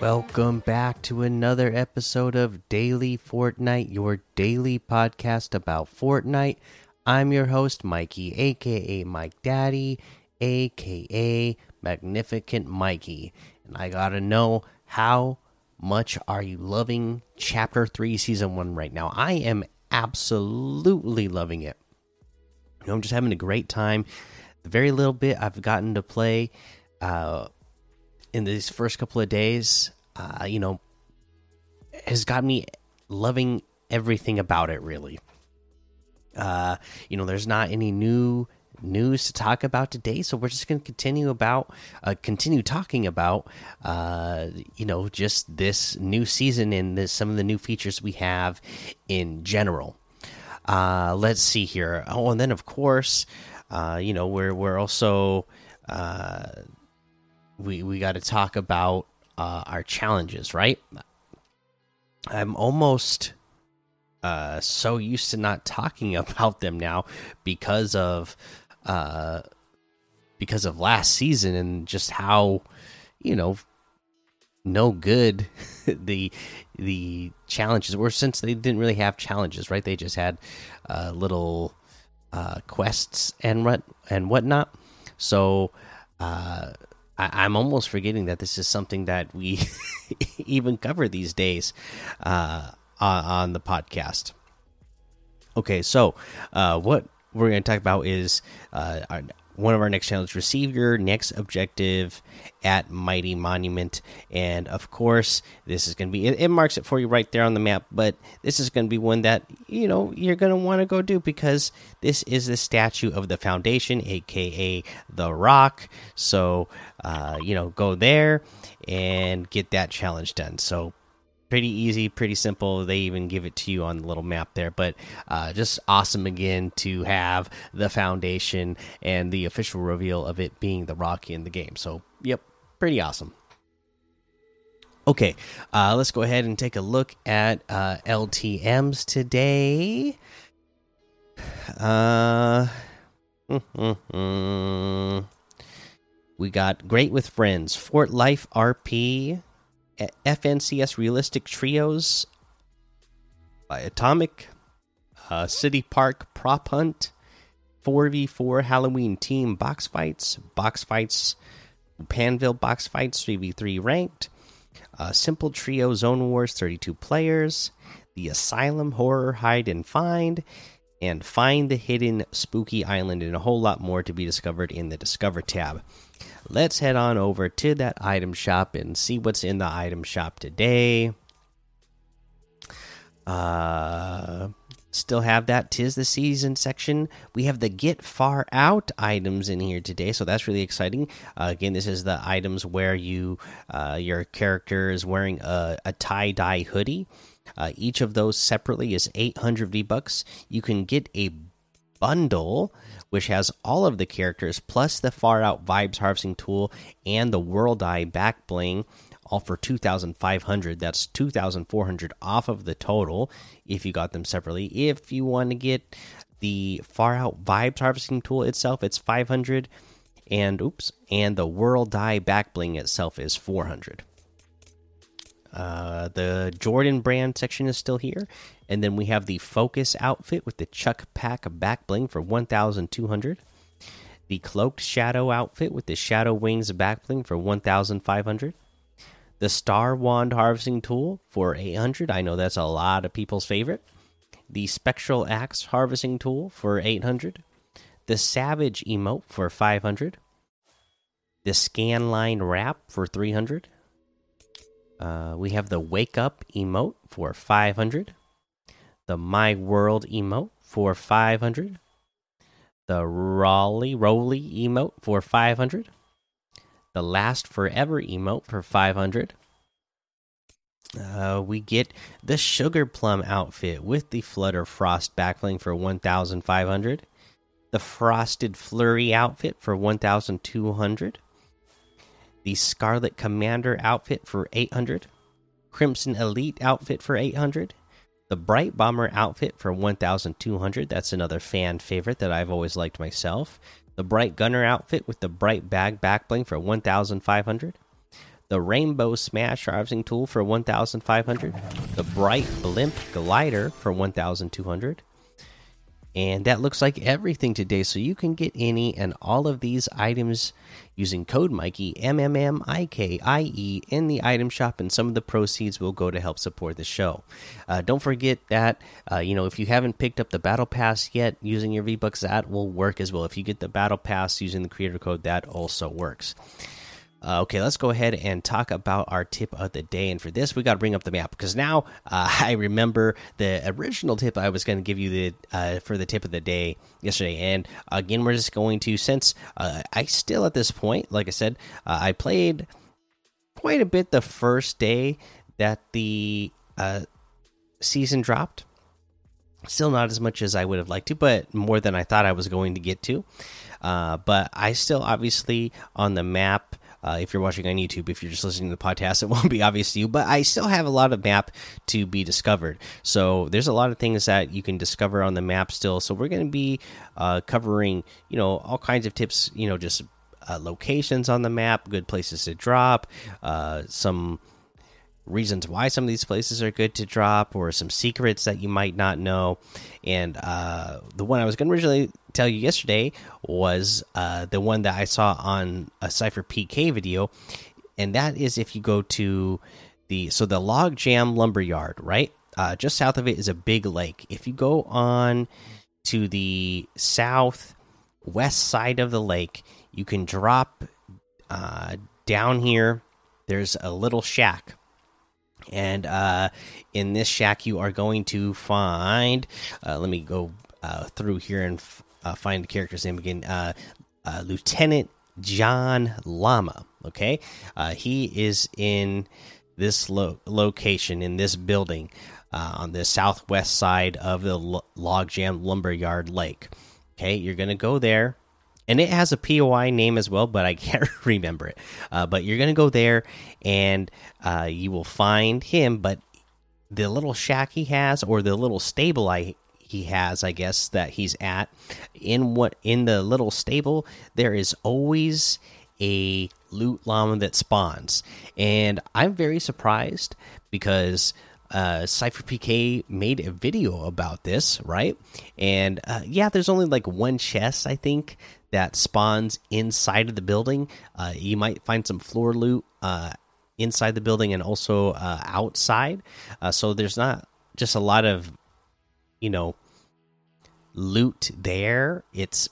Welcome back to another episode of Daily Fortnite, your daily podcast about Fortnite. I'm your host, Mikey, aka Mike Daddy, aka Magnificent Mikey. And I gotta know how much are you loving Chapter 3 Season 1 right now? I am absolutely loving it. You know, I'm just having a great time. The very little bit I've gotten to play uh, in these first couple of days, uh, you know, has got me loving everything about it. Really, uh, you know, there's not any new news to talk about today, so we're just going to continue about, uh, continue talking about, uh, you know, just this new season and this, some of the new features we have in general. Uh, let's see here. Oh, and then of course, uh, you know, we're we're also uh, we we got to talk about uh, our challenges, right? I'm almost uh, so used to not talking about them now because of uh, because of last season and just how you know no good the the challenges were since they didn't really have challenges right they just had uh, little uh, quests and what and whatnot so uh, I, am almost forgetting that this is something that we even cover these days uh, on, the podcast. Okay so uh, what we're going to talk about is uh, our, one of our next challenges receive your next objective at mighty monument. And of course this is going to be it, it, marks it for you right there on the map but this is going to be one that you know you're going to want to go do because this is the statue of the foundation aka the rock. So uh, you know go there and get that challenge done. So pretty easy, pretty simple. They even give it to you on the little map there. But uh, just awesome again to have the foundation and the official reveal of it being the Rocky in the game. So, yep, pretty awesome. Okay, uh, let's go ahead and take a look at uh, LTMs today. Uh, we got Great with Friends, Fort Life RP, FNCS Realistic Trios, uh, Atomic, uh, City Park Prop Hunt, 4v4 Halloween Team Box Fights, Box Fights, Pandvil Box Fights 3v3 Ranked, uh, Simple Trio Zone Wars 32 players, The Asylum Horror Hide and Find, and Find the Hidden Spooky Island, and a whole lot more to be discovered in the Discover tab let's head on over to that item shop and see what's in the item shop today. Uh, still have that tis the season section. We have the get far out items in here today, so that's really exciting. Uh, again, this is the items where you uh, your character is wearing a, a tie dye hoodie. Uh, each of those separately is 800 V bucks. You can get a bundle which has all of the characters plus the far out vibes harvesting tool and the world eye back bling all for 2500 that's 2400 off of the total if you got them separately. If you want to get the far out vibes harvesting tool itself it's 500 and oops and the world eye back bling itself is 400 uh, the Jordan brand section is still here, and then we have the Focus outfit with the Chuck Pack back bling for 1,200. The Cloaked Shadow outfit with the Shadow Wings back bling for 1,500. The Star Wand harvesting tool for 800. I know that's a lot of people's favorite. The Spectral Axe harvesting tool for 800. The Savage emote for 500. The Scanline wrap for 300 uh, we have the Wake Up emote for 500. The My World emote for 500. The Raleigh Roly emote for 500. The Last Forever emote for 500. Uh, we get the Sugar Plum outfit with the Flutter Frost backbling for 1,500. The Frosted Flurry outfit for 1,200 the Scarlet Commander outfit for 800, Crimson Elite outfit for 800, the Bright Bomber outfit for 1200. That's another fan favorite that I've always liked myself. The Bright Gunner outfit with the Bright Bag backbling for 1500. the Rainbow Smash harvesting tool for 1,500, the Bright Blimp glider for 1,200. And that looks like everything today. So you can get any and all of these items using code Mikey M M M I K I E in the item shop, and some of the proceeds will go to help support the show. Uh, don't forget that uh, you know if you haven't picked up the battle pass yet, using your V Bucks that will work as well. If you get the battle pass using the creator code, that also works. Uh, okay, let's go ahead and talk about our tip of the day. And for this, we got to bring up the map because now uh, I remember the original tip I was going to give you the uh, for the tip of the day yesterday. And again, we're just going to since uh, I still at this point, like I said, uh, I played quite a bit the first day that the uh, season dropped. Still not as much as I would have liked to, but more than I thought I was going to get to. but I still obviously on the map uh, if you're watching on YouTube, if you're just listening to the podcast, it won't be obvious to you. But I still have a lot of map to be discovered. So there's a lot of things that you can discover on the map still. So we're going to be uh, covering, you know, all kinds of tips. You know, just uh, locations on the map, good places to drop, uh, some reasons why some of these places are good to drop or some secrets that you might not know. And uh, the one i was going to originally tell you yesterday was uh, the one that i saw on a SypherPK video. And that is if you go to the so the log jam lumber yard right? Uh, just south of it is a big lake. If you go on to the south west side of the lake you can drop uh, down here. There's a little shack and uh, in this shack, you are going to find. Uh, let me go uh, through here and uh, find the character's name again. Uh, uh, Lieutenant John Llama. Okay, he is in this lo location in this building on the southwest side of the Logjam Lumberyard Lake. Okay, you're gonna go there and it has a POI name as well, but I can't remember it. Uh, but you're gonna go there, and uh, you will find him. But the little shack he has, or the little stable I he has, I guess that he's at in what in the little stable, there is always a loot llama that spawns, and I'm very surprised because uh, SypherPK made a video about this, right? And uh, yeah, there's only like one chest, I think, that spawns inside of the building. Uh, you might find some floor loot uh, inside the building and also uh, outside. Uh, so there's not just a lot of, you know, loot there. It's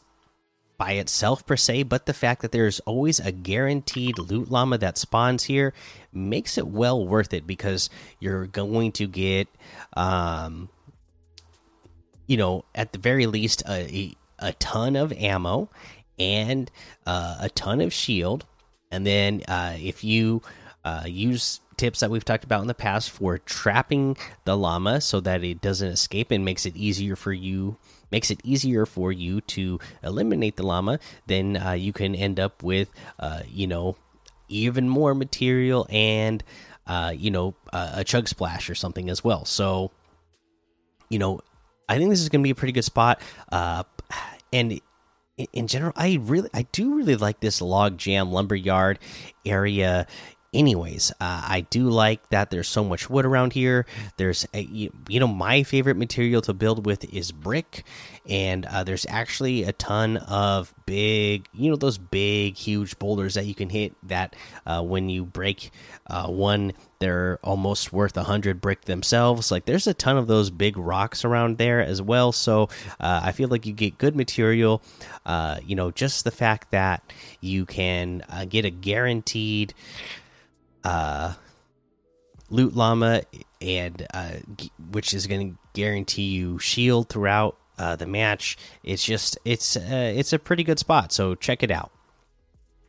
by itself per se, but the fact that there's always a guaranteed loot llama that spawns here makes it well worth it because you're going to get, um, you know, at the very least, a, a ton of ammo and uh, a ton of shield. And then uh, if you uh, use tips that we've talked about in the past for trapping the llama so that it doesn't escape and makes it easier for you makes it easier for you to eliminate the llama then uh, you can end up with uh, you know even more material and uh, you know a chug splash or something as well. So you know i think this is going to be a pretty good spot. And in general, I really, I do really like this log jam lumberyard area anyways uh, i do like that there's so much wood around here. There's a, you, know my favorite material to build with is brick and uh, there's actually a ton of big you know those big huge boulders that you can hit that uh, when you break uh, one they're almost worth a hundred brick themselves. Like there's a ton of those big rocks around there as well. So uh, i feel like you get good material uh, you know just the fact that you can get a guaranteed uh, loot llama and uh, which is going to guarantee you shield throughout uh, the match. It's just it's uh, it's a pretty good spot. So check it out.